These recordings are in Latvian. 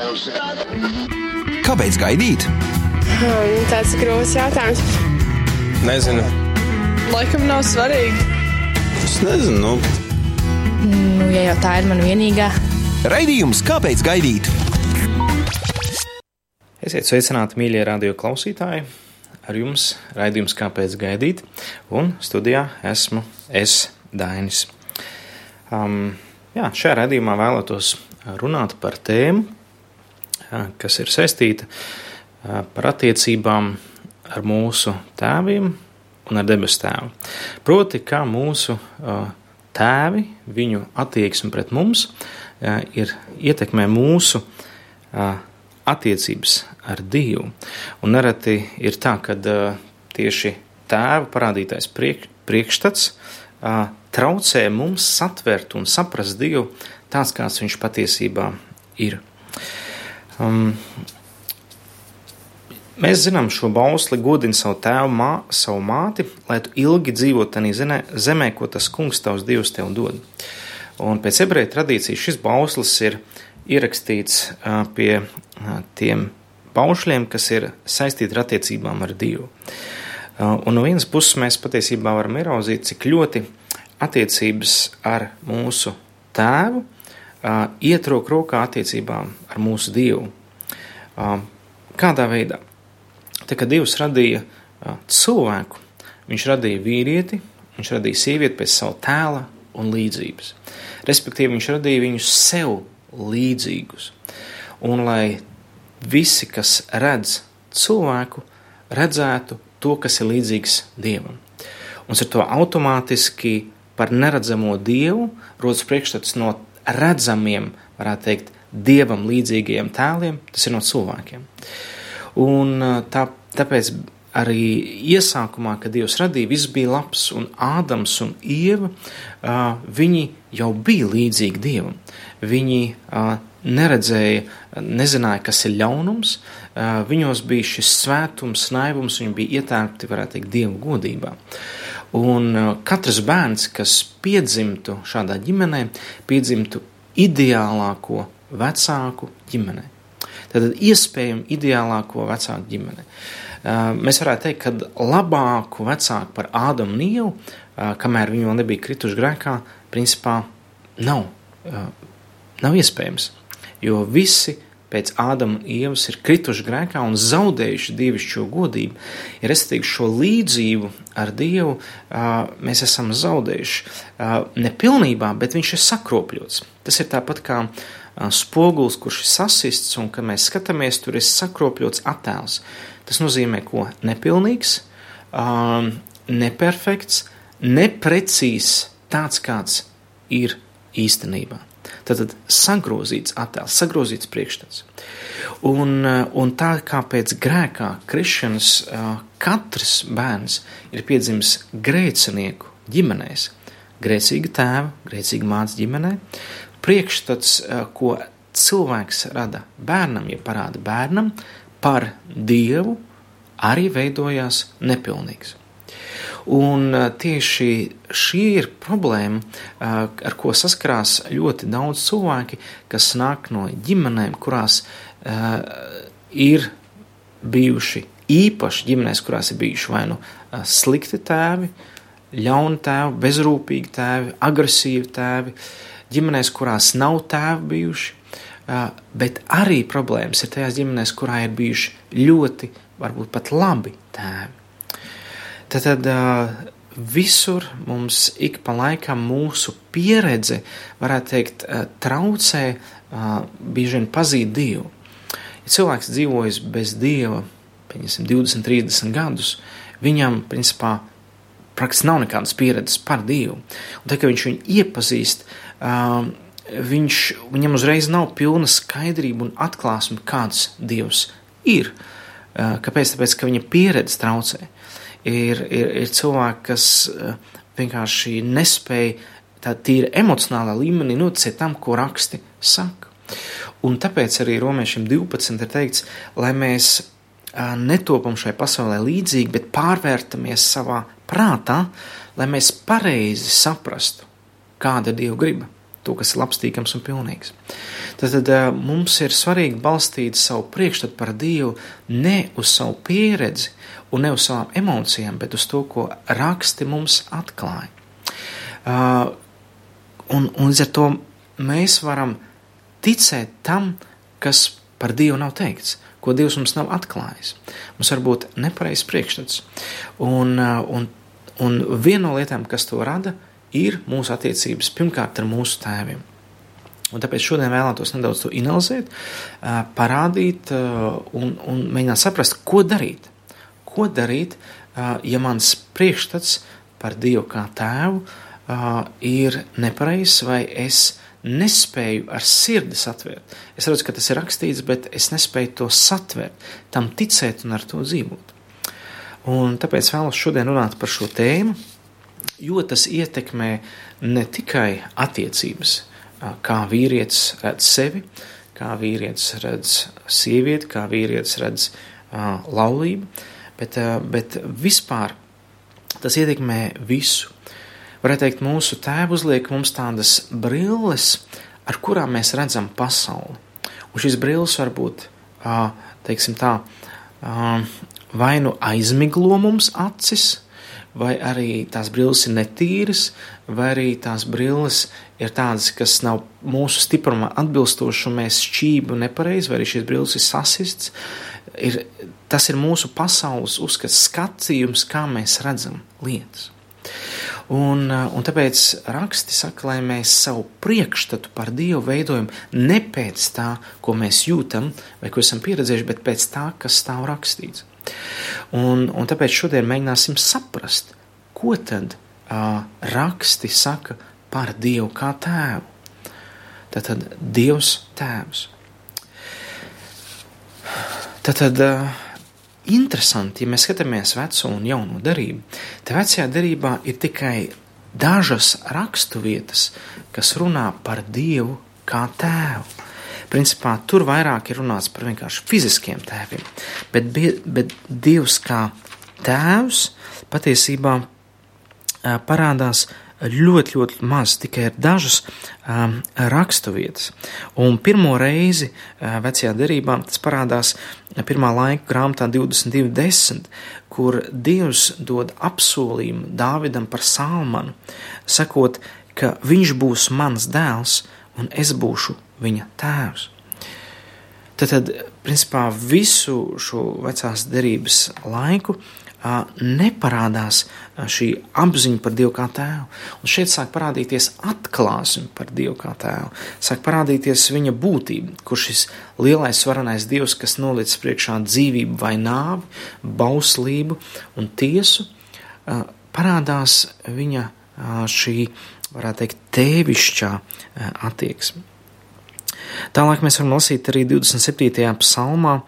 Kāpēc gaidīt? Hmm, tāds grūts jautājums. Nezinu. Laikam nav svarīgi. Es nezinu. Nu. Nu, ja jau tā ir mana vienīgā. Raidījums Kāpēc gaidīt? Esiet sveicināti, mīļie radio klausītāji! Ar jums raidījums Kāpēc gaidīt? Un studijā esmu es, Dainis. Um, jā, šajā raidījumā vēlētos runāt par tēmu, kas ir saistīta par attiecībām ar mūsu tēviem un ar debes tēvu. Proti, kā mūsu tēvi, viņu attieksme pret mums ir ietekmē mūsu attiecības ar Dievu. Un nereti ir tā, ka tieši tēva parādītais priek, priekšstats traucē mums satvert un saprast Dievu tāds, kāds viņš patiesībā ir. Um, mēs zinām šo bausli, godini savu tēvu, mā, savu māti, lai tu ilgi dzīvotu tajā zemē, ko tas kungs tavs Dievs tev dod. Un pēc ebreju tradīcijas šis bauslis ir ierakstīts pie tiem paušļiem, kas ir saistīti ar attiecībām ar Dievu. Un no vienas puses mēs patiesībā varam ieraudzīt, cik ļoti attiecības ar mūsu tēvu iet roku rokā attiecībām ar mūsu Dievu. Kādā veidā? Tā kā Dievs radīja cilvēku, viņš radīja vīrieti, viņš radīja sievieti pēc savu tēla un līdzības. Respektīvi, viņš radīja viņus sev līdzīgus. Un lai visi, kas redz cilvēku, redzētu to, kas ir līdzīgs Dievam. Un ar to automātiski par neredzamo Dievu rodas priekšstats no redzamiem, varētu teikt, dievam līdzīgajiem tēliem, tas ir no cilvēkiem. Un tā, tāpēc arī iesākumā, kad Dievs radīja, viss bija labs, un Ādams un Ieva, viņi jau bija līdzīgi Dievam. Viņi neredzēja, nezināja, kas ir ļaunums, viņos bija šis svētums, naivums, viņi bija ietērpti, varētu teikt, Dieva godībā. Un katrs bērns, kas piedzimtu šādā ģimenē, piedzimtu ideālāko vecāku ģimenē. Tad iespējami ideālāko vecāku ģimeni. Mēs varētu teikt, ka labāku vecāku par Ādamu un Ievu, kamēr viņi vēl nebija krituši grēkā, principā nav, nav iespējams. Jo visi pēc Ādama un Ievas ir krituši grēkā un zaudējuši dievišķo godību. Ja restīvi šo līdzību ar Dievu mēs esam zaudējuši nepilnībā, bet viņš ir sakropļots. Tas ir tāpat kā spogulis, kurš ir sasists, un kad mēs skatāmies, tur ir sakropļots attēls. Tas nozīmē, ko nepilnīgs, neperfekts, neprecīzs, tāds kāds ir īstenībā. Tātad sagrozīts attēls, sagrozīts priekšstats. Un, un tā kā pēc grēkā krišanas katrs bērns ir piedzimis grēcinieku ģimenēs, grēcīga tēva, grēcīga mātes ģimenē, priekšstats, ko cilvēks rada bērnam, ja parāda bērnam, par dievu, arī veidojās nepilnīgs. Un tieši šī ir problēma, ar ko saskarās ļoti daudz cilvēki, kas nāk no ģimenēm, kurās ir bijuši īpaši ģimenēs, kurās ir bijuši vai nu slikti tēvi, ļauni tēvi, bezrūpīgi tēvi, agresīvi tēvi, ģimenēs, kurās nav tēvi bijuši, bet arī problēmas ir tajās ģimenēs, kurā ir bijuši ļoti, varbūt pat labi tēvi. Tad, visur mums ik pa laikam mūsu pieredze, varētu teikt, traucē bieži vien pazīt Dievu. Ja cilvēks dzīvojas bez Dieva, pieņemsim, 20, 30 gadus, viņam, principā, praktiski nav nekādas pieredzes par Dievu. Un tā, ka viņš viņu iepazīst, viņš, viņam uzreiz nav pilna skaidrība un atklāsme, kāds Dievs ir. Kāpēc? Tāpēc, ka viņa pieredze traucē ir, ir, ir cilvēki, kas eh, vienkārši nespēja tā tīri emocionālā līmenī noticēt tam, ko raksti saka. Un tāpēc arī romiešiem 12 ir teikts, lai mēs eh, netopam šai pasaulē līdzīgi, bet pārvērtamies savā prātā, lai mēs pareizi saprastu, kāda ir Dieva griba, to, kas ir labstīgams un pilnīgs. Tad, tad mums ir svarīgi balstīt savu priekšstatu par Dievu ne uz savu pieredzi un ne uz savām emocijām, bet uz to, ko raksti mums atklāja. Uh, un, un līdz ar to mēs varam ticēt tam, kas par Dievu nav teikts, ko Dievs mums nav atklājis. Mums var būt nepareizs priekšstats. Un, un, un viena no lietām, kas to rada, ir mūsu attiecības pirmkārt ar mūsu tēviem. Un tāpēc šodien vēlētos nedaudz to analizēt, parādīt un, un mēģināt saprast, ko darīt. Ko darīt, ja mans priekšstats par Dievu kā tēvu ir nepareizs vai es nespēju ar sirdi satvērt. Es redzu, ka tas ir rakstīts, bet es nespēju to satvērt, tam ticēt un ar to dzīvot. Un tāpēc vēlos šodien runāt par šo tēmu, jo tas ietekmē ne tikai attiecības, kā vīrietis redz sevi, kā vīrietis redz sievieti, kā vīrietis redz uh, laulību, bet, uh, bet vispār tas ietekmē visu varētu teikt, mūsu tēvs uzliek mums tādas brilles, ar kurām mēs redzam pasauli. Un šīs brilles var būt, teiksim tā, vai nu aizmiglo mums acis, vai arī tās brilles ir netīras, vai arī tās brilles ir tādas, kas nav mūsu stiprumā atbilstošas, un mēs šķību nepareizi, vai arī šīs brilles ir sasists. Ir, tas ir mūsu pasaules uzskats, skatījums, kā mēs redzam lietas. Un, uh, un tāpēc raksti saka, lai mēs savu priekšstatu par Dievu veidojam ne pēc tā, ko mēs jūtam vai ko esam pieredzējuši, bet pēc tā, kas stāv rakstīts. Un, un tāpēc šodien mēģināsim saprast, ko tad uh, raksti saka par Dievu kā tēvu. Tātad Dievs tēvs. Tātad uh, interesanti, ja mēs skatāmies veco un jauno darību, tad vecajā darībā ir tikai dažas raksturvietas, kas runā par Dievu kā tēvu. Principā tur vairāk ir runāts par vienkārši fiziskiem tēviem, bet, bet Dievs kā tēvs patiesībā parādās ļoti, ļoti maz, tikai ir dažas um, raksturvietas. Un pirmo reizi uh, vecajā derībā tas parādās pirmā laika grāmatā 22.10, kur Dievs dod apsolījumu Dāvidam par Salmanu, sakot, ka viņš būs mans dēls un es būšu viņa tēvs. Tad, principā, visu šo vecās derības laiku neparādās šī apziņa par Dievu kā tēvu. Un šeit sāk parādīties atklāsme par Dievu kā tēvu. Sāk parādīties viņa būtība, kur šis lielais varenais Dievs, kas noliec priekšā dzīvību vai nāvi, bauslību un tiesu, parādās viņa šī, varētu teikt, tēvišķā attieksme. Tālāk mēs varam lasīt arī 27. psalmā,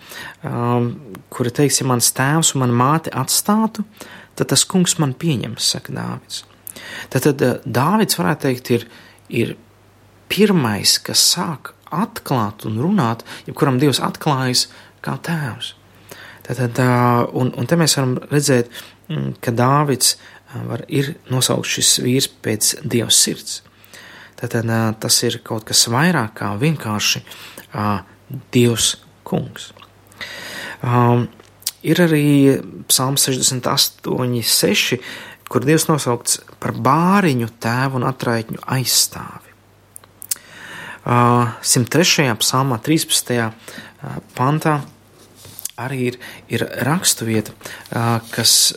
um, kura teiks, ja mans tēvs un mana māte atstātu, tad tas kungs man pieņems, saka Dāvids. Tad, tad uh, Dāvids varētu teikt, ir, ir pirmais, kas sāk atklāt un runāt, jebkuram Dievs atklājas kā tēvs. Tātad, uh, un, un te mēs varam redzēt, mm, ka Dāvids uh, var, ir nosaukts šis vīrs pēc Dieva sirds. Tad tas ir kaut kas vairāk kā vienkārši Dievs kungs. Um, ir arī Psalms 68, 6, kur Dievs nosaukts par bāriņu tēvu un atraitņu aizstāvi. Uh, 103. psalmā 13. Uh, pantā arī ir, ir raksturvieta, uh, kas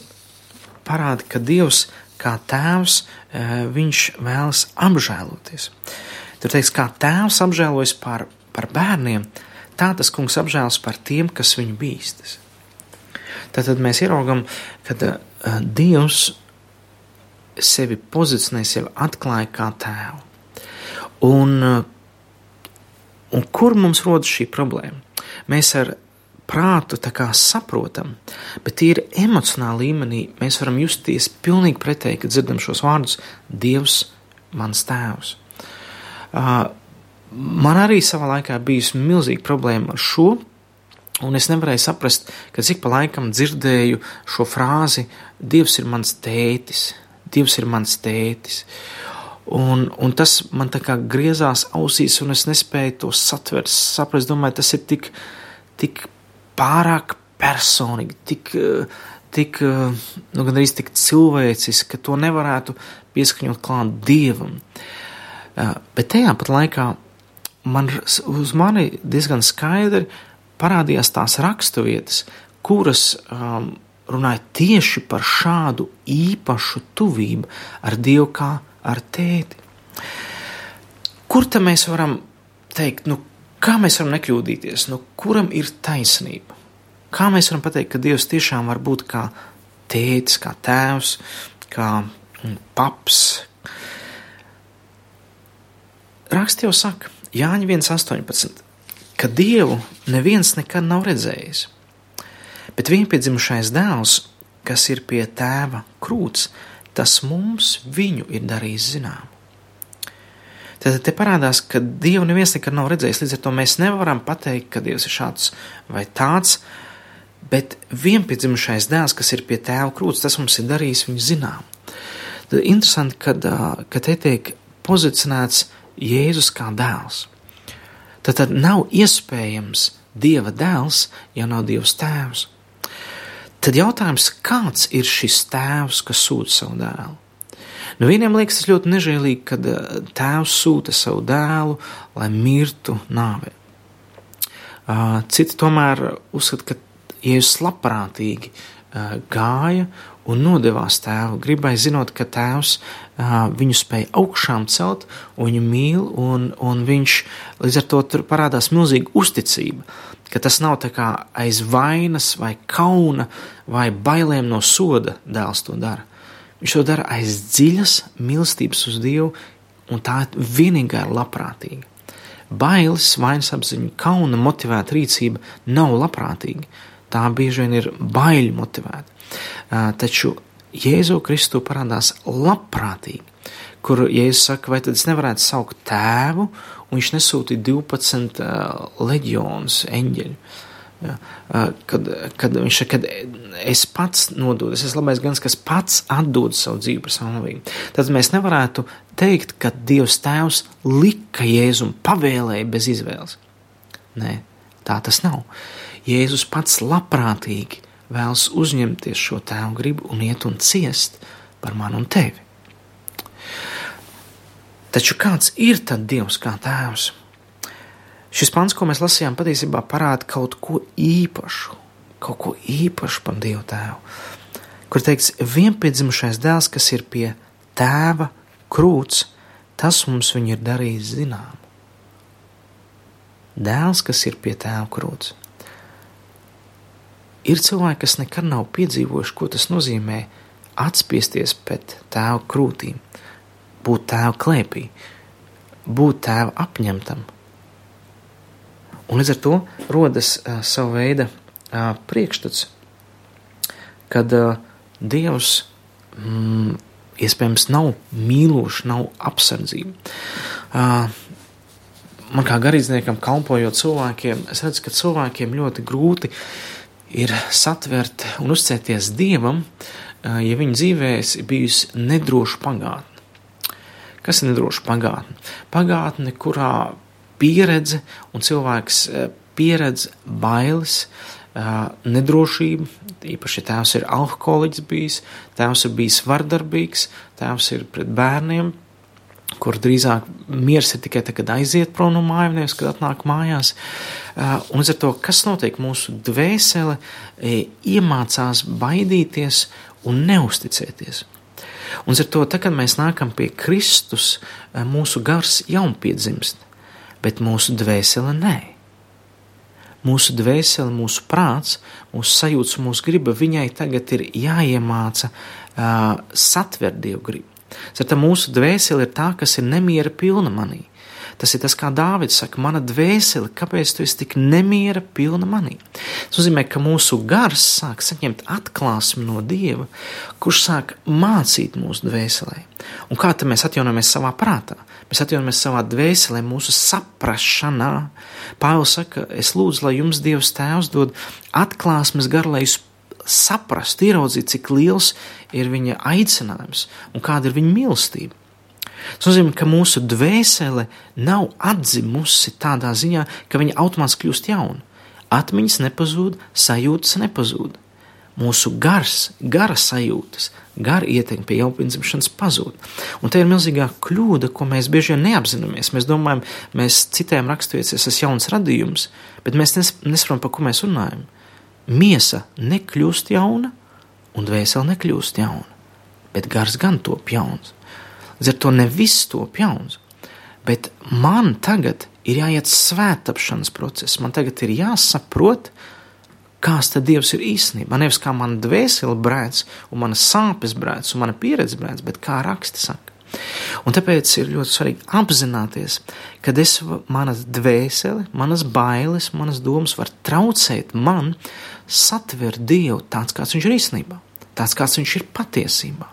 parāda, ka Dievs kā tēvs, eh, viņš vēlas apžēloties. Tur teiks, kā tēvs apžēlojas par, par bērniem, tā tas kungs apžēlas par tiem, kas viņu bīstas. Tad mēs ieraugam, ka uh, Dievs sevi pozicionē, sevi atklāja kā tēvu. Un, uh, un kur mums rodas šī problēma? Mēs ar prātu saprotam, bet ir emocionāli līmenī mēs varam justies pilnīgi pretēji, kad dzirdam šos vārdus - Dievs, mans tēvs. Uh, man arī savā laikā bijusi milzīga problēma ar šo, un es nevarēju saprast, ka cik pa laikam dzirdēju šo frāzi: Dievs ir mans tētis, Dievs ir mans tētis. Un, un tas man tā kā griezās ausīs, un es nespēju to satvert, saprast. Domāju, tas ir tik, tik pārāk personīgi, tik, tik nu, gandrīz tik cilvēciski, ka to nevarētu pieskaņot klāt dievam. Bet tajā pat laikā man uz mani diezgan skaidri parādījās tās raksturvietas, kuras um, runāja tieši par šādu īpašu tuvību ar Dievu kā ar tēti. Kur tam mēs varam teikt, nu, kā mēs varam nekļūdīties, nu, kuram ir taisnība? Kā mēs varam pateikt, ka Dievs tiešām var būt kā tētis, kā tēvs, kā mm, paps? Raksts jau saka, Jāņa 1,18, ka Dievu neviens nekad nav redzējis, bet vienpiedzimušais dēls, kas ir pie tēva krūts, tas mums viņu ir darījis zinām. Tad te parādās, ka Dievu neviens nekad nav redzējis, līdz ar to mēs nevaram pateikt, ka Dievs ir šāds vai tāds, bet vienpiedzimušais dēls, kas ir pie tēva krūts, tas mums ir darījis viņu zinām. Tad interesanti, kad, kad te tiek pozicionēts Jēzus kā dēls. Tad, tad nav iespējams Dieva dēls, ja nav Dievs tēvs. Tad jautājums, kāds ir šis tēvs, kas sūta savu dēlu? Nu, vieniem liekas tas ļoti nežēlīgi, kad eh, tēvs sūta savu dēlu, lai mirtu nāvē. Ah, citi tomēr uzskata, ka Jēzus labprātīgi eh, gāja un nodevās tēvu, gribēja zinot, ka tēvs ah, viņu spēja augšām celt, viņu mīl, un, un viņš līdz ar to tur parādās milzīga uzticība ka tas nav tā kā aiz vainas vai kauna vai bailēm no soda dēls to dara. Viņš to dara aiz dziļas mīlestības uz Dievu, un tā vienīgā ir labprātīga. Bailes, vainas apziņa, kauna motivēta rīcība nav labprātīga. Tā bieži vien ir baiļu motivēta. Taču Jēzu Kristu parādās labprātīgi, kur Jēzus saka, vai tad es nevarētu saukt tēvu un viņš nesūtīja 12 uh, leģionus eņģeļu. Ja, uh, kad, kad viņš saka, es pats nododu, es esmu labais gans, kas pats atdod savu dzīvi par savu navību. Tad mēs nevarētu teikt, ka Dievs Tēvs lika Jēzum pavēlēja bez izvēles. Nē, tā tas nav. Jēzus pats labprātīgi vēlas uzņemties šo tēvu gribu un iet un ciest par mani un tevi. Taču kāds ir tad Dievs kā tēvs? Šis pants, ko mēs lasījām, patiesībā parāda kaut ko īpašu, kaut ko īpašu par Dievu tēvu. Kur teikts, vienpiedzimušais dēls, kas ir pie tēva krūts, tas mums viņu ir darījis zinām. Dēls, kas ir pie tēva krūts. Ir cilvēki, kas nekad nav piedzīvojuši, ko tas nozīmē atspiesties pēc tēva krūtīm būt tēva klēpī, būt tēva apņemtam. Un līdz ar to rodas uh, sava veida uh, priekšstats, kad uh, Dievs mm, iespējams nav mīlošs, nav apsardzība. Uh, man kā garīdzniekam, kalpojot cilvēkiem, es redzu, ka cilvēkiem ļoti grūti ir satvert un uzcēties dievam, ja viņa dzīvēs bijusi nedroša pagātne. Kas ir nedroša pagātne? Pagātne, kurā pieredze un cilvēks eh, pieredz bailes, eh, nedrošību, īpaši tēvs ir alkoholiķis bijis, tēvs ir bijis vardarbīgs, tēvs ir pret bērniem, kur drīzāk miers ir tikai tad, kad aiziet prom no mājām, kad atnāk mājās. Eh, un līdz ar to, kas notiek, mūsu dvēsele iemācās baidīties un neusticēties. Un ar to, tā, kad mēs nākam pie Kristus, mūsu gars jaunpiedzimst, bet mūsu dvēsele nē. Mūsu dvēsele, mūsu prāts, mūsu sajūta, mūsu griba, viņai tagad ir jāiemāca uh, satvert dievu gribu. Tad mūsu dvēsele ir tā, kas ir nemiera pilna manī. Tas ir tas, kā Dāvids saka, mana dvēsele, kāpēc tu esi tik nemiera pilna manī. Tas nozīmē, ka mūsu gars sāk saņemt atklāsmi no Dieva, kurš sāk mācīt mūsu dvēselē. Un kā tad mēs atjaunojamies savā prātā? Mēs atjaunojamies savā dvēselē, mūsu saprašanā. Pāvils saka, es lūdzu, lai jums Dievs Tēvs dod atklāsmes garu, lai jūs saprast, ieraudzīt, cik liels ir viņa aicinājums un kāda ir viņa mīlestība. Tas nozīmē, ka mūsu dvēsele nav atzimusi tādā ziņā, ka viņa automātiski kļūst jauna. Atmiņas nepazūd, sajūtas nepazūd. Mūsu gars, gara sajūtas, gara ietekme pie jaunpiedzimšanas pazūd. Un te ir milzīgā kļūda, ko mēs bieži vien neapzināmies. Mēs domājam, mēs citiem raksturojam, es esmu jauns radījums, bet mēs nesaprotam, par ko mēs runājam. Miesa nekļūst jauna, un dvēsele nekļūst jauna, bet gars gan top jauns. Līdz ar to ne viss top jauns, bet man tagad ir jāiet svētapšanas process, man tagad ir jāsaprot, kāds tad Dievs ir īstenībā. Nevis kā mana dvēsele brēc, un mana sāpes brēc, un mana pieredze brēc, bet kā raksti saka. Un tāpēc ir ļoti svarīgi apzināties, ka es, manas dvēsele, manas bailes, manas domas var traucēt man satvert Dievu tāds, kāds viņš ir īstenībā, tāds, kāds viņš ir patiesībā.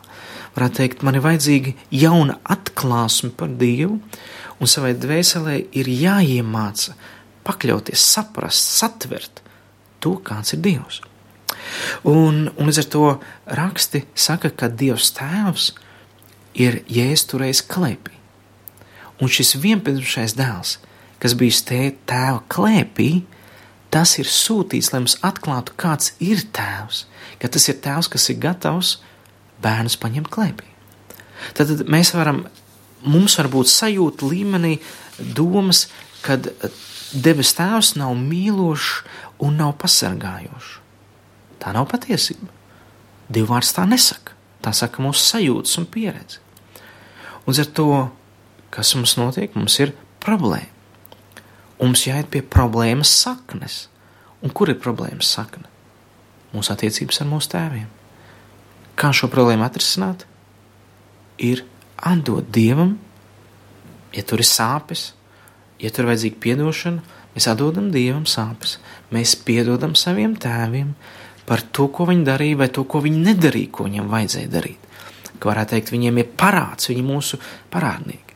Varētu teikt, man ir vajadzīga jauna atklāsme par Dievu, un savai dvēselē ir jāiemāca pakļauties, saprast, satvert to, kāds ir Dievs. Un, un līdz ar to raksti saka, ka Dievs Tēvs ir jēsturējis klēpī. Un šis vienpiedzimušais dēls, kas bijis tēva klēpī, tas ir sūtīts, lai mums atklātu, kāds ir tēvs, ka tas ir tēvs, kas ir gatavs bērnus paņemt klēpī. Tad, tad mēs varam, mums var būt sajūta līmenī domas, kad debes tēvs nav mīlošs un nav pasargājošs. Tā nav patiesība. Divvārds tā nesaka. Tā saka mūsu sajūtas un pieredze. Un ar to, kas mums notiek, mums ir problēma. Un mums jāiet pie problēmas saknes. Un kur ir problēmas sakne? Mūsu attiecības ar mūsu tēviem. Kā šo problēmu atrisināt? Ir atdot Dievam, ja tur ir sāpes, ja tur ir vajadzīga atdošana, mēs atdodam Dievam sāpes. Mēs piedodam saviem tēviem par to, ko viņi darīja, vai to, ko viņi nedarīja, ko viņiem vajadzēja darīt. Ka varētu teikt, viņiem ir parāds, viņi mūsu parādnieki.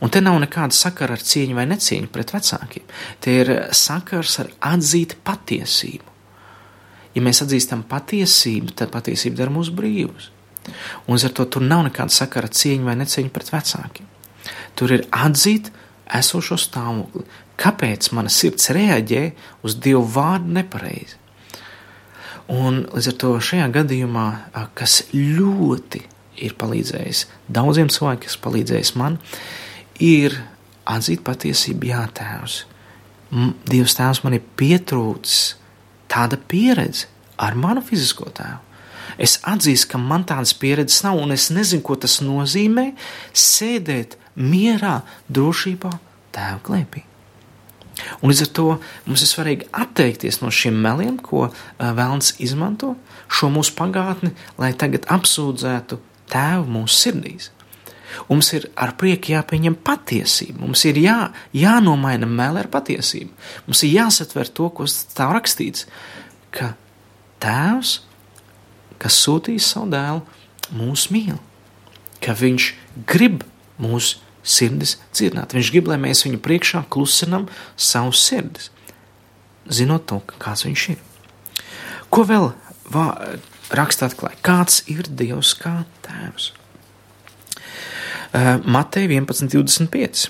Un te nav nekāda sakara ar cieņu vai necieņu pret vecākiem. Te ir sakars ar atzīt patiesību. Ja mēs atzīstam patiesību, tad patiesība dara mūs brīvus. Un ar to tur nav nekāda sakara ar cieņu vai necieņu pret vecākiem. Tur ir atzīt esošo stāvokli. Kāpēc mana sirds reaģē uz Dievu vārdu nepareizi? Un līdz ar to šajā gadījumā, kas ļoti ir palīdzējis daudziem cilvēkiem, kas palīdzējis man, ir atzīt patiesību, jā, Tēvs. Dievs Tēvs man ir pietrūcis tāda pieredze ar manu fizisko tēvu. Es atzīstu, ka man tādas pieredzes nav, un es nezinu, ko tas nozīmē sēdēt mierā, drošībā, tēva klēpī. Un līdz ar to mums ir svarīgi atteikties no šiem meliem, ko vēlams izmanto šo mūsu pagātni, lai tagad apsūdzētu tēvu mūsu sirdīs. Mums ir ar prieku jāpieņem patiesība. Mums ir jā, jānomaina meli ar patiesību. Mums ir jāsatver to, kas tā rakstīts, ka tēvs, kas sūtīs savu dēlu, mūs mīl, ka viņš grib mūsu sirdis dzirdināt. Viņš grib, lai mēs viņu priekšā klusinam savus sirdis, zinot to, kāds viņš ir. Ko vēl rakstā atklāja? Kāds ir Dievs kā tēvs? Uh, Mateja 11, 25.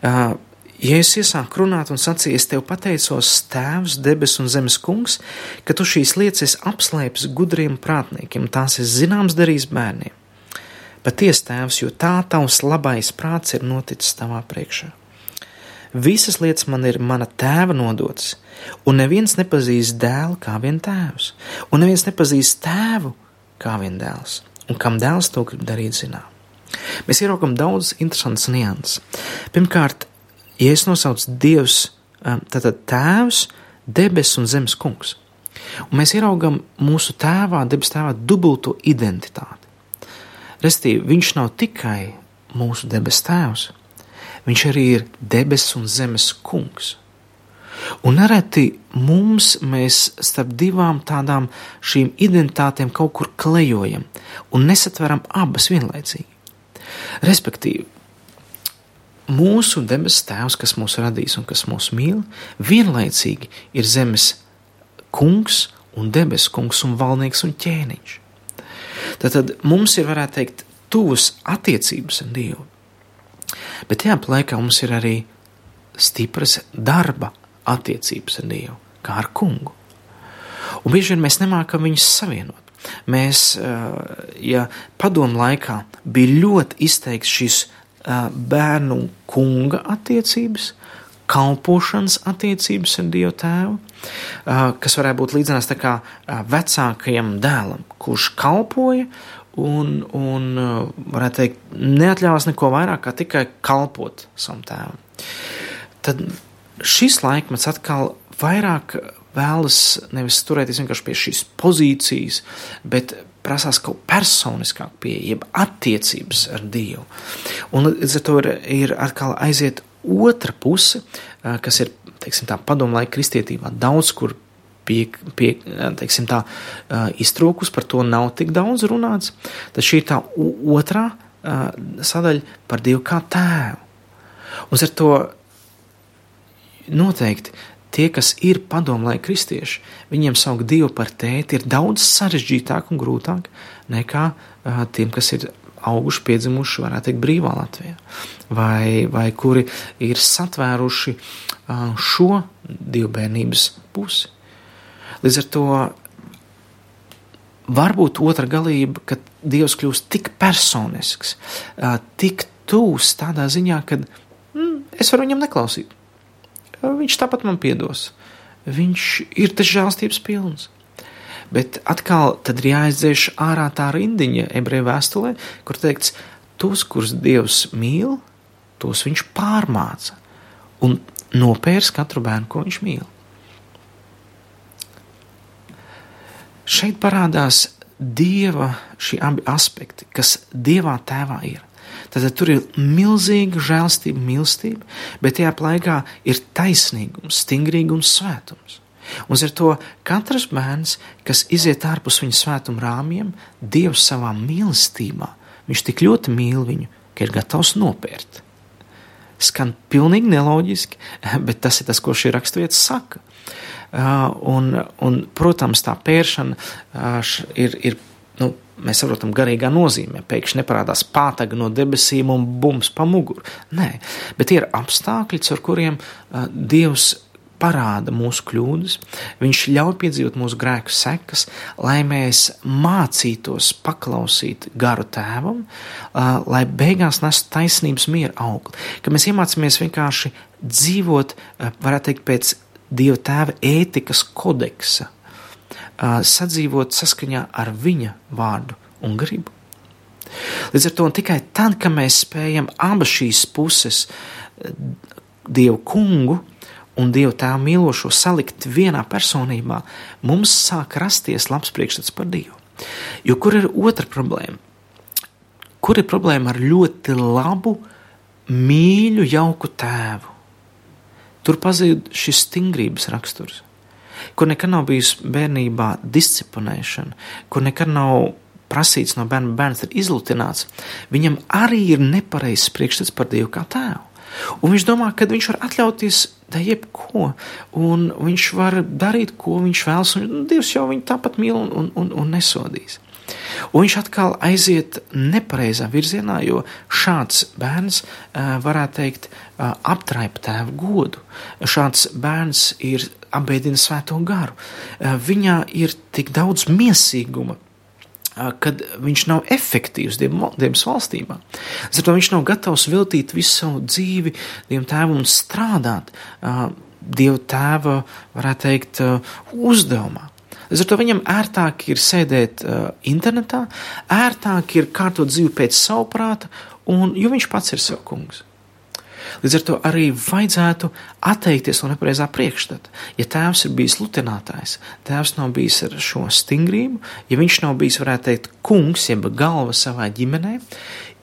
Uh, Ja es iesāku runāt un sacīju, es tev pateicos, Tēvs, debes un zemes kungs, ka tu šīs lietas apslēpsi gudriem prātniekiem, tās es zināms darījis bērniem. Patiesi, Tēvs, jo tā tavs labais prāts ir noticis tavā priekšā. Visas lietas man ir mana tēva nodotas, un neviens nepazīst dēlu kā vien tēvs, un neviens nepazīst tēvu kā vien dēls, un kam dēls to grib darīt zinām. Mēs ieraugam daudz interesantas nianses. Pirmkārt, ja es nosaucu Dievs, tātad tēvs, debes un zemes kungs, un mēs ieraugam mūsu tēvā, debes tēvā, dubulto identitāti. Restīvi, viņš nav tikai mūsu debes tēvs, viņš arī ir debesu un zemes kungs. Un nereti mums mēs starp divām tādām šīm identitātēm kaut kur klejojam un nesatveram abas vienlaicīgi. Respektīvi, mūsu debesu tēvs, kas mūs radīs un kas mūs mīl, vienlaicīgi ir zemes kungs un debesu kungs un valdnieks un ķēniņš. Tad, mums ir, varētu teikt, tuvas attiecības ar Dievu. Bet tajā laikā mums ir arī stipras darba attiecības ar Dievu, kā ar kungu. Un bieži vien mēs nemākam viņus savienot. Mēs, ja padomu laikā bija ļoti izteikts šis bērnu kunga attiecības, kalpošanas attiecības ar Dievu Tēvu, kas varētu būt līdzinās tā kā vecākajam dēlam, kurš kalpoja un, un varētu teikt, neatļāvās neko vairāk kā tikai kalpot savam tēvam. Tad šis laikmets atkal vairāk vēlas nevis turēties vienkārši pie šīs pozīcijas, bet prasās kaut personiskāk pieeja, jeb attiecības ar Dievu. Un līdz ar to ir, ir atkal aiziet otra puse, kas ir, tā, padomu laika kristietībā daudz kur pie, pie teiksim tā, iztrūkus, par to nav tik daudz runāts, tad šī ir tā otrā sadaļa par Dievu kā tēvu. Un ar to noteikti tie, kas ir padomlaika kristieši, viņiem saukt Dievu par tēti ir daudz sarežģītāk un grūtāk nekā tiem, kas ir auguši, piedzimuši, varētu teikt, brīvā Latvijā, vai, vai kuri ir satvēruši šo divbērnības pusi. Līdz ar to varbūt otra galība, ka Dievs kļūst tik personisks, tik tūs tādā ziņā, ka mm, es varu viņam neklausīt viņš tāpat man piedos. Viņš ir tas žēlstības pilns. Bet atkal tad ir jāizdzēš ārā tā rindiņa ebreju vēstulē, kur teikts, tos, kurus Dievs mīl, tos viņš pārmāca un nopērs katru bērnu, ko viņš mīl. Šeit parādās Dieva šie abi aspekti, kas Dievā tēvā ir. Tad tur ir milzīga žēlstība, mīlestība, bet tajā laikā ir taisnīgums, stingrīgums, svētums. Un ar to katrs bērns, kas iziet ārpus viņa svētuma rāmjiem, Dievs savā mīlestībā, viņš tik ļoti mīl viņu, ka ir gatavs nopērt. Skan pilnīgi neloģiski, bet tas ir tas, ko šī raksturvieta saka. Un, un, protams, tā pēršana ir, ir nu, mēs saprotam, garīgā nozīmē. Pēkšņi neparādās pātaga no debesīm un bums pa muguru. Nē, bet ir apstākļi, ar kuriem Dievs parāda mūsu kļūdas, Viņš ļauj piedzīvot mūsu grēku sekas, lai mēs mācītos paklausīt garu tēvam, lai beigās nestu taisnības miera augli. Ka mēs iemācāmies vienkārši dzīvot, varētu teikt, pēc Dieva tēva ētikas kodeksa sadzīvot saskaņā ar viņa vārdu un gribu. Līdz ar to tikai tad, kad mēs spējam abas šīs puses, Dievu kungu un Dievu tēvu mīlošo, salikt vienā personībā, mums sāk rasties labs priekšstats par Dievu. Jo kur ir otra problēma? Kur ir problēma ar ļoti labu, mīļu, jauku tēvu? Tur pazūd šis stingrības raksturs kur nekad nav bijusi bērnībā disciplinēšana, kur nekad nav prasīts no bērna, bērns ir izlutināts, viņam arī ir nepareizs priekšstats par Dievu kā tēvu. Un viņš domā, ka viņš var atļauties jebko, un viņš var darīt, ko viņš vēlas, un Dievs jau viņu tāpat mīl un, un, un, un nesodīs. Un viņš atkal aiziet nepareizā virzienā, jo šāds bērns, varētu teikt, aptraipa tēva godu. Šāds bērns ir apbēdina svēto garu. Viņā ir tik daudz miesīguma, kad viņš nav efektīvs Dievs valstībā. Zato viņš nav gatavs veltīt visu savu dzīvi Dievam tēvam un strādāt Dieva tēva, varētu teikt, uzdevumā. Līdz ar to viņam ērtāk ir sēdēt uh, internetā, ērtāk ir kārtot dzīvi pēc savu prāta, un, jo viņš pats ir sev kungs. Līdz ar to arī vajadzētu atteikties no nepareizā priekšstata. Ja tēvs ir bijis lutinātājs, tēvs nav bijis ar šo stingrību, ja viņš nav bijis, varētu teikt, kungs, jeb galva savā ģimenē,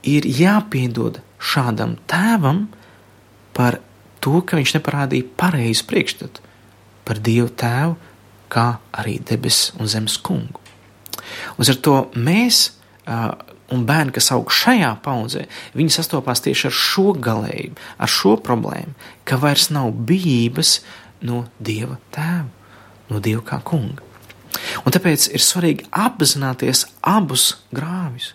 ir jāpiedod šādam tēvam par to, ka viņš neparādīja pareizu priekšstatu par Dievu tēvu, kā arī debesu un zemes kungu. Uz ar to mēs un bērni, kas aug šajā paudzē, viņi sastopās tieši ar šo galējumu, ar šo problēmu, ka vairs nav bijības no Dieva tēva, no Dieva kā kunga. Un tāpēc ir svarīgi apzināties abus grāvis,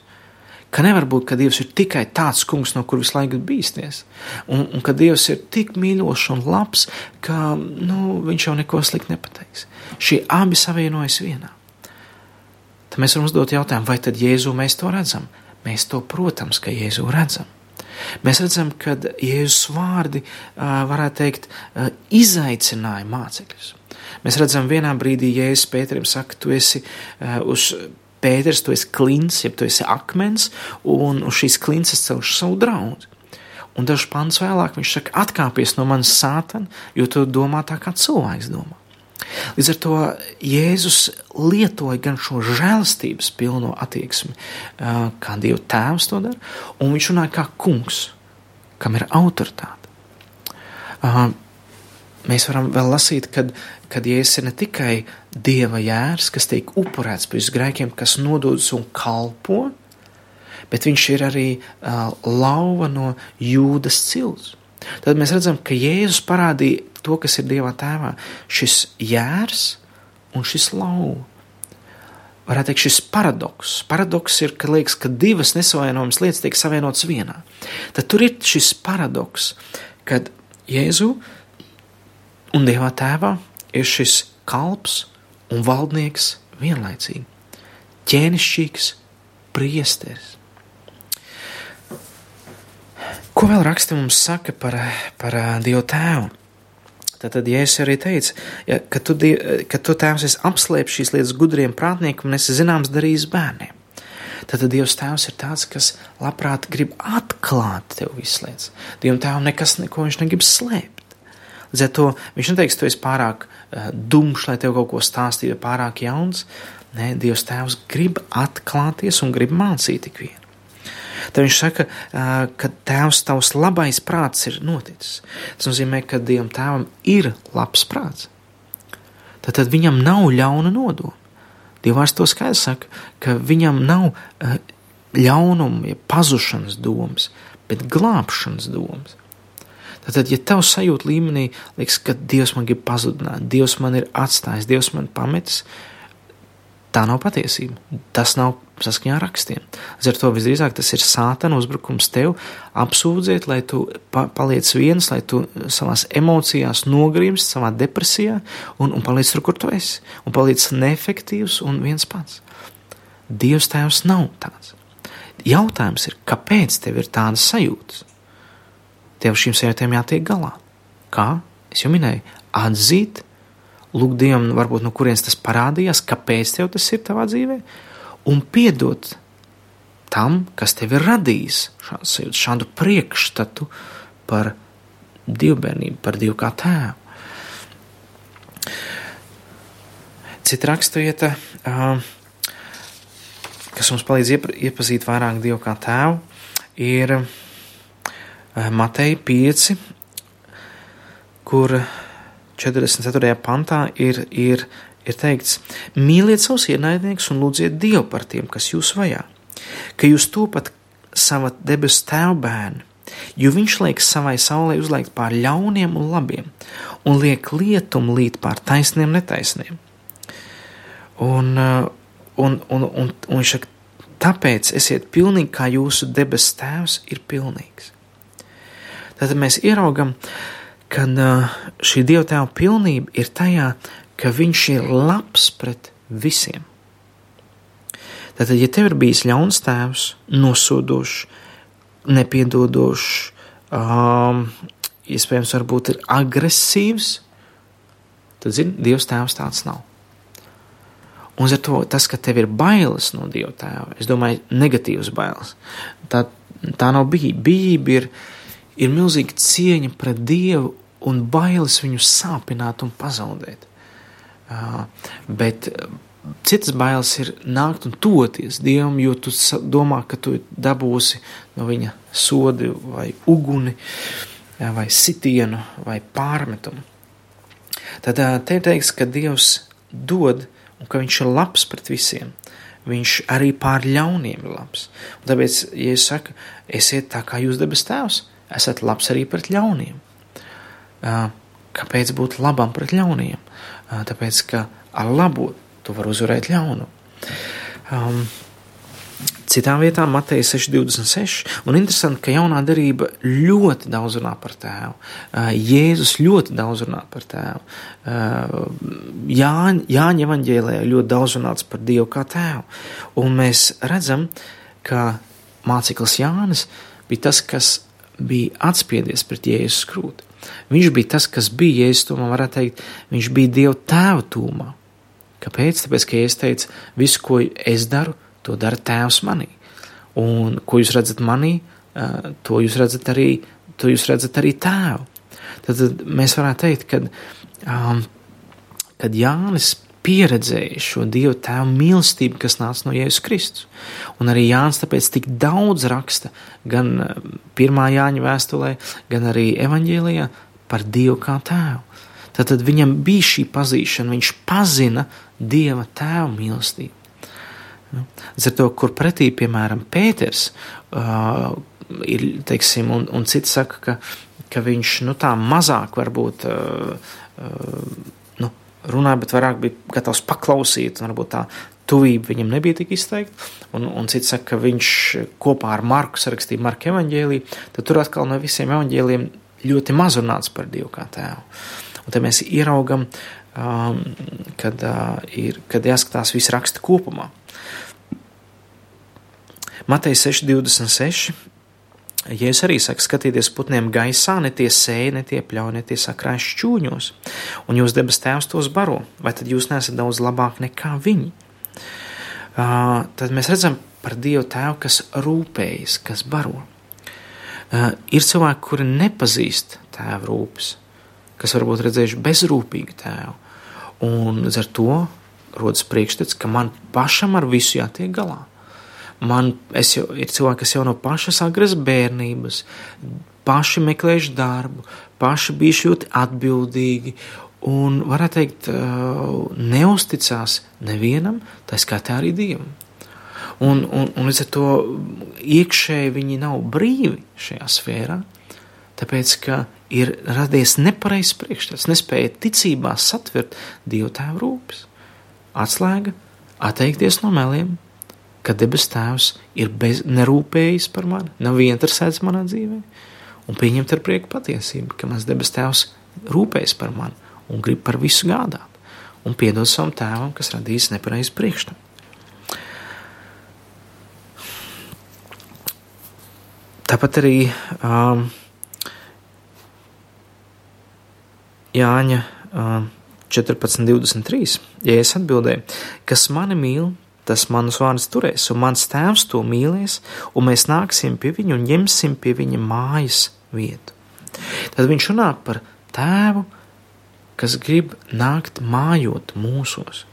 Ka nevar būt, ka Dievs ir tikai tāds kungs, no kur visu laiku bīsties, un, un ka Dievs ir tik mīļošs un labs, ka nu, viņš jau neko sliktu nepateiks. Šie abi savienojas vienā. Tad mēs varam uzdot jautājumu, vai tad Jēzu mēs to redzam? Mēs to, protams, ka Jēzu redzam. Mēs redzam, ka Jēzus vārdi, varētu teikt, izaicināja mācekļus. Mēs redzam, vienā brīdī Jēzus Pēterim saka, tu esi uz Pēters, tu esi klints, jeb tu esi akmens, un uz šīs klints es celšu savu draugu. Un dažs pants vēlāk viņš saka, atkāpies no manas sātana, jo tu domā tā, kā cilvēks domā. Līdz ar to Jēzus lietoja gan šo žēlastības pilno attieksmi, kā Dieva tēvs to dara, un viņš runāja kā kungs, kam ir autoritāte. Mēs varam vēl lasīt, kad, kad Jēzus ir ne tikai Dieva jērs, kas tiek upurēts par grēkiem, kas nododas un kalpo, bet viņš ir arī lauva no jūdas cilts. Tad mēs redzam, ka Jēzus parādīja to, kas ir Dieva tēvā. Šis jērs un šis lauva. Varētu teikt, šis paradoks. Paradoks ir, ka liekas, ka divas nesavienojamas lietas tiek savienotas vienā. Tad tur ir šis paradoks, kad Jēzu un Dieva tēvā ir šis kalps un valdnieks vienlaicīgi. Ķēnišķīgs priesteris. Ko vēl raksti mums saka par, par Dievu tēvu? Tad, Jēzus arī teica, ja, ka, tu, ka tu tēvs esi apslēpis šīs lietas gudriem prātniekiem un esi zināms darījis bērniem. Tad, Dievs tēvs ir tāds, kas labprāt grib atklāt tev visas lietas. Dievam tēvam nekas, neko viņš negrib slēpt. Līdz ar to viņš neteiks, tu esi pārāk uh, dumšs, lai tev kaut ko stāstītu, pārāk jauns. Nē, Dievs tēvs grib atklāties un grib mācīt tik vienu. Tad viņš saka, ka tēvs tavs labais prāts ir noticis. Tas nozīmē, ka Dievam tēvam ir labs prāts. Tad, tad viņam nav ļauna nodoma. Dievs to skaidri saka, ka viņam nav ļaunuma, ja pazušanas domas, bet glābšanas domas. Tad, ja tev sajūta līmenī liekas, ka Dievs man grib pazudināt, Dievs man ir atstājis, Dievs man pametis, tā nav patiesība. Tas nav saskaņā ar rakstiem. Līdz ar to visdrīzāk tas ir sātana uzbrukums tev, apsūdzēt, lai tu pa, paliec viens, lai tu savās emocijās nogrimst, savā depresijā un, un paliec tur, kur tu esi. Un paliec neefektīvs un viens pats. Dievs tēvs nav tāds. Jautājums ir, kāpēc tev ir tādas sajūtas? Tev šīm sajūtām jātiek galā. Kā? Es jau minēju, atzīt, lūgt Dievam, varbūt no kurienes tas parādījās, kāpēc tev tas ir tavā dzīvēm un piedot tam, kas tev ir radījis šādu, šādu priekšstatu par dievbijību, par Dievu kā tēvu. Cita raksturvieta, kas mums palīdz iepazīt vairāk Dievu kā tēvu, ir Mateja 5, kur 44. pantā ir, ir ir teikts: Mīliet savus ienaidniekus un lūdziet Dievu par tiem, kas jūs vajā, ka jūs topat sava debesu tēva bērni, jo viņš liek savai saulē uzliekt pār ļauniem un labiem, un liek lietumu līt pār taisniem netaisniem. Un, uh, un, un, un, un saka, tāpēc esiet pilnīgi, kā jūsu debesu tēvs ir pilnīgs. Tad mēs ieraugam, ka uh, šī dieva tēva pilnība ir tajā, ka viņš ir labs pret visiem. Tātad, ja tev ir bijis ļauns tēvs, nosodošs, nepiedodošs, um, iespējams, varbūt ir agresīvs, tad, zini, Dievs tēvs tāds nav. Un ar to tas, ka tev ir bailes no Dieva tēva, es domāju, negatīvas bailes. Tā, tā nav bijība. Bijība ir, ir milzīga cieņa pret Dievu un bailes viņu sāpināt un pazaudēt. Bet citas bailes ir nākt un toties Dievam, jo tu domā, ka tu dabūsi no viņa sodi vai uguni, vai sitienu, vai pārmetumu. Tad te ir teikts, ka Dievs dod un ka viņš ir labs pret visiem. Viņš arī pār ļauniem ir labs. Un tāpēc, ja es saku, esiet tā kā jūs debes tēvs, esat labs arī pret ļauniem. Kāpēc būt labam pret ļauniem? Tāpēc, ka ar labu tu vari uzvarēt ļaunu. Um, Citām vietām Mateja 6,26. Un interesanti, ka jaunā darība ļoti daudz runā par tēvu. Jēzus ļoti daudz runā par tēvu. Jāņa, Jāņa evaņģēlē ļoti daudz runāts par Dievu kā tēvu. Un mēs redzam, ka māceklis Jānis bija tas, kas bija atspiedies pret Jēzus krūti. Viņš bija tas, kas bija Jēzus tūmā, varētu teikt, viņš bija Dieva tēva tūmā. Kāpēc? Tāpēc, ka Jēzus teica, visu, ko es daru, to dara tēvs manī. Un ko jūs redzat manī, to jūs redzat arī, to jūs redzat arī tēvu. Tad, tad mēs varētu teikt, ka um, kad Jānis pieredzēja šo Dieva tēva mīlestību, kas nāca no Jēzus Kristus. Un arī Jānis tāpēc tik daudz raksta gan pirmā Jāņa vēstulē, gan arī evaņģēlijā par Dievu kā tēvu. Tad, tad viņam bija šī pazīšana, viņš pazina Dieva tēva mīlestību. Nu, līdz ar to, kur pretī, piemēram, Pēters uh, ir, teiksim, un, un citi saka, ka, ka viņš, nu, tā mazāk varbūt uh, uh, runāja, bet vairāk bija gatavs paklausīt, un varbūt tā tuvība viņam nebija tik izteikta. Un, un cits saka, ka viņš kopā ar Marku sarakstīja Marka evaņģēliju, tad tur atkal no visiem evaņģēliem ļoti maz runāts par Dievu kā tēvu. Un te mēs ieraugam, um, kad, uh, ir, kad jāskatās visi raksti kopumā. Matei 6,26 Jēzus arī saka, skatieties putniem gaisā, ne tie sēja, ne tie pļauj, ne tie sakrājas šķūņos, un jūs debes tēvs tos baro, vai tad jūs nesat daudz labāk nekā viņi? Uh, tad mēs redzam par Dievu tēvu, kas rūpējas, kas baro. Uh, ir cilvēki, kuri nepazīst tēva rūpes, kas varbūt redzējuši bezrūpīgu tēvu, un līdz ar to rodas priekšstats, ka man pašam ar visu jātiek galā man jau, ir cilvēki, kas jau no pašas agras bērnības, paši meklējuši darbu, paši bijuši ļoti atbildīgi un, varētu teikt, neusticās nevienam, tā skaitā arī Dievam. Un, un, un līdz ar to iekšēji viņi nav brīvi šajā sfērā, tāpēc ka ir radies nepareizs priekšstats, nespēja ticībā satvert Dieva tēva rūpes. Atslēga - atteikties no meliem, ka debes Tēvs ir bez, nerūpējis par mani, nav interesēts manā dzīvē, un pieņemt ar prieku patiesību, ka mans debes Tēvs rūpējas par mani un grib par visu gādāt, un piedod savam tēvam, kas radījis nepareizu priekšstatu. Tāpat arī um, Jāņa um, 14.23. Ja es atbildēju, kas mani mīl, tas manus vārdus turēs, un mans tēvs to mīlēs, un mēs nāksim pie viņa un ņemsim pie viņa mājas vietu. Tad viņš runā par tēvu, kas grib nākt mājot mūsos.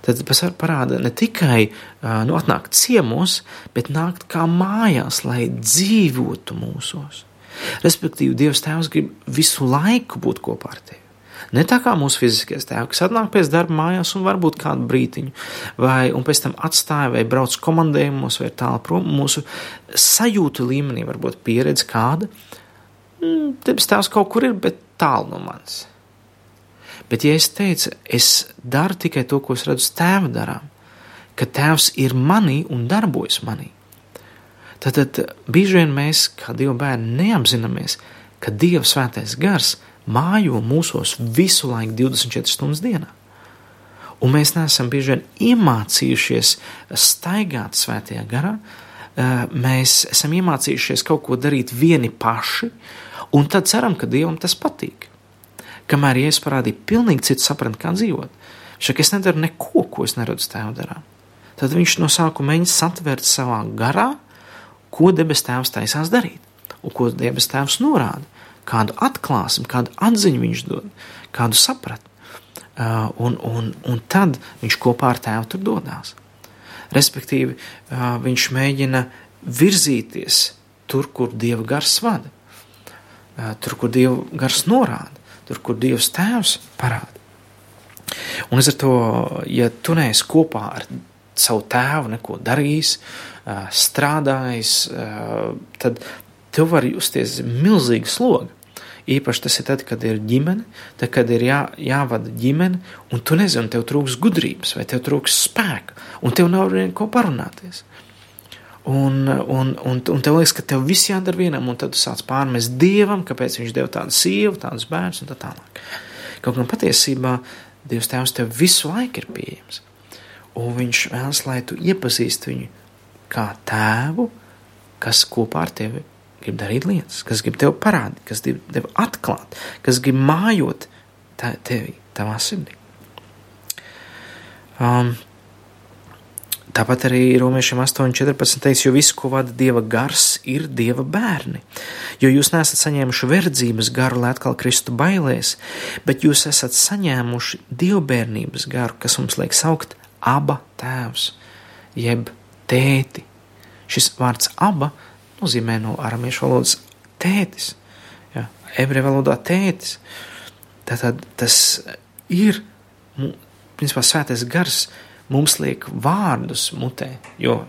Tad tas parāda ne tikai nu, atnākt ciemos, bet nākt kā mājās, lai dzīvotu mūsos. Respektīvi, Dievs Tēvs grib visu laiku būt kopā ar tevi. Ne tā kā mūsu fiziskais tēvs, kas atnāk pēc darba mājās un varbūt kādu brītiņu, vai pēc tam atstāja vai brauc komandējumos vai tālu prom. Mūsu sajūtu līmenī var būt pieredze kāda. Mm, debes tēvs kaut kur ir, bet tālu no manis. Bet, ja es teicu, es daru tikai to, ko es redzu tēva darām, ka tēvs ir manī un darbojas manī, tad, tad bieži vien mēs, kā Dieva bērni, neapzināmies, ka Dieva svētais gars ir mājo mūsos visu laiku, 24 stundas dienā. Un mēs neesam bieži vien iemācījušies staigāt svētajā garā, mēs esam iemācījušies kaut ko darīt vieni paši, un tad ceram, ka Dievam tas patīk. Kamēr Jēzus parādīja pilnīgi citu sapratni, kā dzīvot. Saka, es nedaru neko, ko es neredzu tēvu darām. Tad viņš no sākuma mēģina satvērt savā garā, ko debes tēvs taisās darīt, un ko debes tēvs norāda kādu atklāsmi, kādu atziņu viņš dod, kādu sapratni. Uh, un, un, un tad viņš kopā ar tēvu tur dodas. Respektīvi, uh, viņš mēģina virzīties tur, kur dieva gars vada, uh, tur, kur dieva gars norāda, tur, kur dievs tēvs parāda. Un līdz ar to, ja tu neesi kopā ar savu tēvu, neko darījis, strādājis, tad tev var justies milzīga sloga. Īpaši tas ir tad, kad ir ģimene, tad, kad ir jā, jāvada ģimene, un tu nezini, tev trūks gudrības, vai tev trūks spēka, un tev nav ar ko parunāties. Un, un, un, un tev liekas, ka tev viss jādara vienam, un tad tu sāc pārmest dievam, kāpēc viņš deva tādu sievu, tādus bērnus un tā tālāk. Kaut gan patiesībā Dievs Tēvs tev visu laiku ir pieejams. Un viņš vēlas, lai tu iepazīsti viņu kā tēvu, kas kopā ar tevi grib darīt lietas, kas grib tev parādīt, kas grib tev atklāt, kas grib mājot tevi, tavā sirdī. Um, Tāpat arī Romiešiem 8,14 teiks, jo viss, ko vada Dieva gars, ir Dieva bērni. Jo jūs nesat saņēmuši verdzības garu, lai atkal kristu bailēs, bet jūs esat saņēmuši dievbērnības garu, kas mums liek saukt aba tēvs, jeb tēti. Šis vārds aba nozīmē no aramiešu valodas tētis, ja, ebreju valodā tētis. Tātad tas ir, principā, svētais gars mums liek vārdus mutē, jo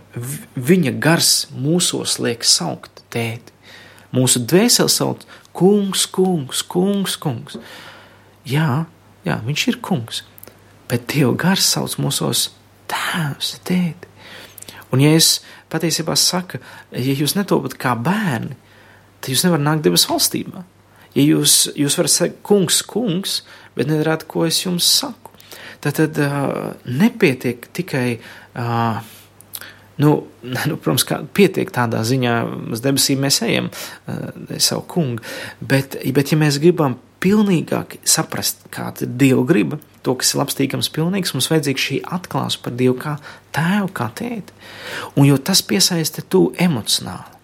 viņa gars mūsos liek saukt tēti. Mūsu dvēseli sauc kungs, kungs, kungs, kungs. Jā, jā, viņš ir kungs, bet Dieva gars sauc mūsos tēvs, tēti. Un es patiesībā saku, ja jūs netopat kā bērni, tad jūs nevarat nākt debes valstībā. Ja jūs, jūs varat teikt, kungs, kungs, bet nedarāt, ko es jums saku. Tad, tad uh, nepietiek tikai. Uh, Nu, nu, protams, ka pietiek tādā ziņā, uz debesīm mēs ejam, uh, savu kungu. Bet, bet, ja mēs gribam pilnīgāk saprast, kāda ir Dieva griba, to, kas ir labstīgams, pilnīgs, mums vajadzīga šī atklāsme par Dievu kā tēvu, kā tēti. Un jo tas piesaista tu emocionāli.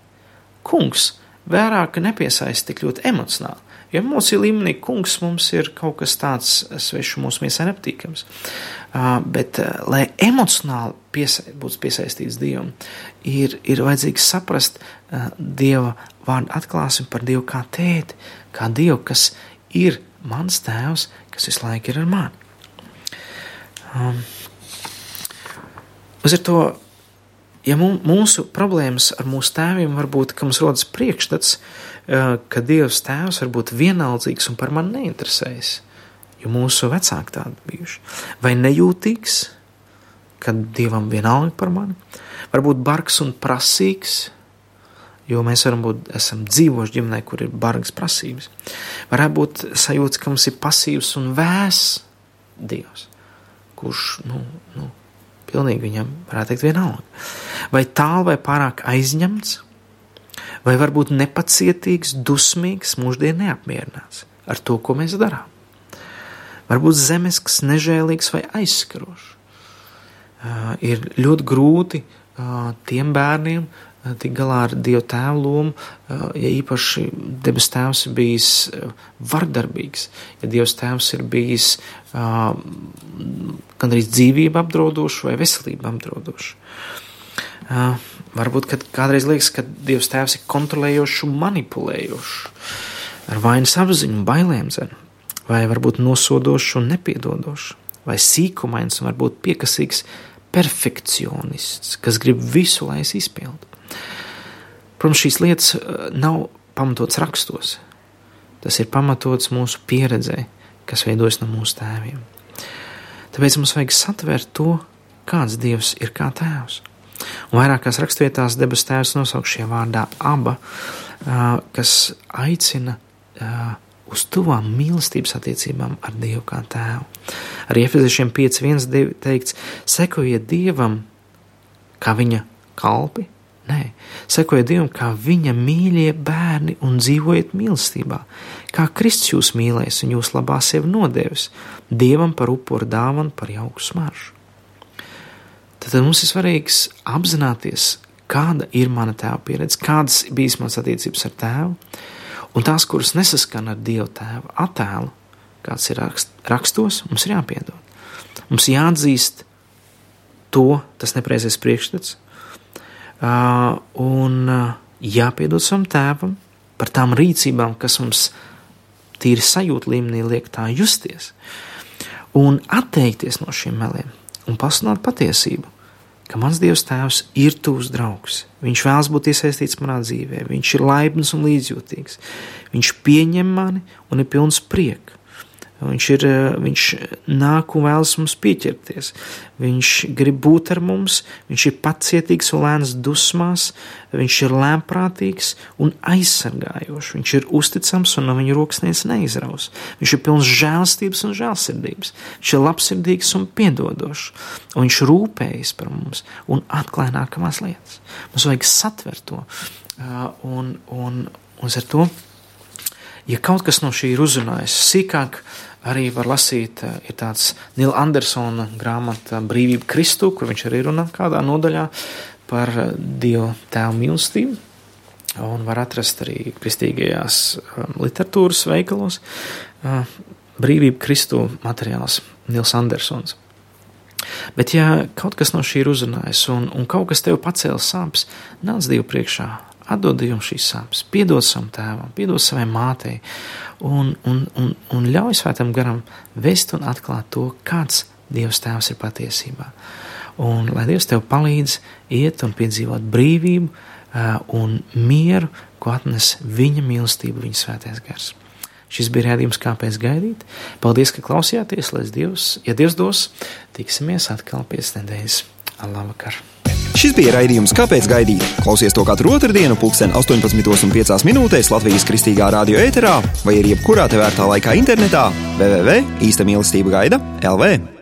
Kungs vairāk nepiesaista tik ļoti emocionāli. Jo emociju līmenī kungs mums ir kaut kas tāds svešs mūsu miesai nepatīkams. Uh, bet, uh, lai emocionāli piesa būtu piesaistīts Dievam, ir, ir vajadzīgs saprast uh, Dieva vārdu atklāsmi par Dievu kā tēti, kā Dievu, kas ir mans tēvs, kas visu laiku ir ar mani. Um, Uz to ja mūsu problēmas ar mūsu tēviem var būt, ka mums rodas priekšstats, ka Dievs tēvs var būt vienaldzīgs un par mani neinteresējas, jo mūsu vecāki tādi bijuši, vai nejūtīgs, kad Dievam vienalga par mani, varbūt bargs un prasīgs, jo mēs varam būt, dzīvojuši ģimenē, kur ir bargas prasības. Varētu būt sajūta, ka mums ir pasīvs un vēss Dievs, kurš, nu, nu pilnīgi viņam, varētu teikt, vienalga. Vai tālu vai pārāk aizņemts, vai varbūt nepacietīgs, dusmīgs, mūždien neapmierināts ar to, ko mēs darām. Varbūt zemesks, nežēlīgs vai aizskarošs. Uh, ir ļoti grūti uh, tiem bērniem uh, tik galā ar Dieva tēvu lomu, uh, ja īpaši debes tēvs ir bijis uh, vardarbīgs, ja Dievs tēvs ir bijis uh, gan arī dzīvību apdraudošs vai veselību apdraudošs. Uh, varbūt kādreiz liekas, ka Dievs Tēvs ir kontrolējošs un manipulējošs, ar vainas apziņu un bailēm zem, vai varbūt nosodošs un nepiedodošs, vai sīkumains un varbūt piekasīgs perfekcionists, kas grib visu, lai es izpildu. Protams, šīs lietas nav pamatots rakstos. Tas ir pamatots mūsu pieredzē, kas veidojas no mūsu tēviem. Tāpēc mums vajag satvert to, kāds Dievs ir kā tēvs. Un vairākās rakstvietās debes tēvs nosauc šajā vārdā aba, kas aicina uz tuvām mīlestības attiecībām ar Dievu kā tēvu. Arī Efeziešiem 5.1 teikts, sekojiet Dievam kā viņa kalpi, nē, sekojiet Dievam kā viņa mīļie bērni un dzīvojiet mīlestībā, kā Kristus jūs mīlēs un jūs labā sevi nodevis, Dievam par upuru dāvanu par jauku smaržu. Tad mums ir svarīgs apzināties, kāda ir mana tēva pieredze, kādas bijis manas attiecības ar tēvu, un tās, kuras nesaskan ar Dieva tēva attēlu, kāds ir rakst, rakstos, mums ir jāpiedod. Mums jāatzīst to, tas nepreizais priekšstats, un uh, jāpiedod savam tēvam par tām rīcībām, kas mums tīri sajūta līmenī liek tā justies, un atteikties no šiem meliem un pasludināt patiesību ka mans Dievs Tēvs ir tuvs draugs. Viņš vēlas būt iesaistīts manā dzīvē, viņš ir laipns un līdzjūtīgs. Viņš pieņem mani un ir pilns prieka. Viņš, ir, viņš nāk un vēlas mums pieķerties. Viņš grib būt ar mums, viņš ir pacietīgs un lēns dusmās, viņš ir lēmprātīgs un aizsargājošs. Viņš ir uzticams un no viņa rokas neviens neizraus. Viņš ir pilns žēlstības un žēlsirdības. Viņš ir labsirdīgs un piedodošs. Un viņš rūpējas par mums un atklāja nākamās lietas. Mums vajag satvert to. Un, un, un ar to, ja kaut kas no šī ir uzrunājis sīkāk, arī var lasīt, ir tāds Nila Andersona grāmata Brīvība Kristu, kur viņš arī runā kādā nodaļā par Dievu tēvu mīlestību. Un var atrast arī kristīgajās literatūras veikalos Brīvība Kristu materiāls Nils Andersons. Bet, ja kaut kas no šī ir uzrunājis, un, un kaut kas tev pacēla sāpes, nāc Dievu priekšā, atdod Dievam šīs sāpes, piedod savam tēvam, piedod savai mātei, un, un, un, un ļauj svētam garam vest un atklāt to, kāds Dievs tēvs ir patiesībā. Un lai Dievs tev palīdz iet un piedzīvot brīvību uh, un mieru, ko atnes viņa mīlestība, viņa svētais gars. Šis bija rādījums, kāpēc gaidīt. Paldies, ka klausījāties, lai Dievs, ja Dievs dos, tiksimies atkal pēc nedēļas. Labvakar! Šis bija raidījums, kāpēc gaidīt. Klausies to katru otrdienu, pulksten 18,5 minūtēs Latvijas kristīgā radio ēterā vai arī jebkurā tevērtā laikā internetā www.īsta mīlestība gaida LV.